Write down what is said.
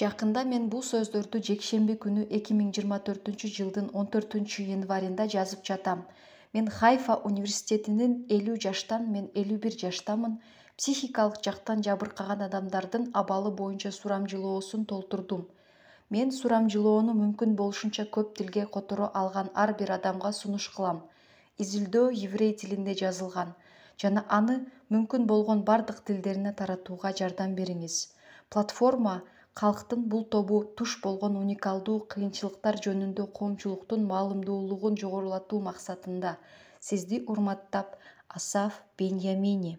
жакында мен бул сөздөрдү жекшемби күнү эки миң жыйырма төртүнчү жылдын он төртүнчү январында жазып жатам. Мен хайфа университетинин элүү жаштан мен элүү бир жаштамын. Психикалык жактан жабыркаган адамдардын абалы боюнча сурамжылоосун толтурдум. Мен сурамжылоону мүмкүн болушунча көп тилге которо алган ар бир адамга сунуш кылам. Изилдөө еврей тилинде жазылган. Жана аны мүмкүн болгон бардык тилдерине таратууга жардам бериңиз. Платформа калктын бул тобу туш болгон уникалдуу кыйынчылыктар жөнүндө коомчулуктун маалымдуулугун жогорулатуу максатында сизди урматтап асаф беньямини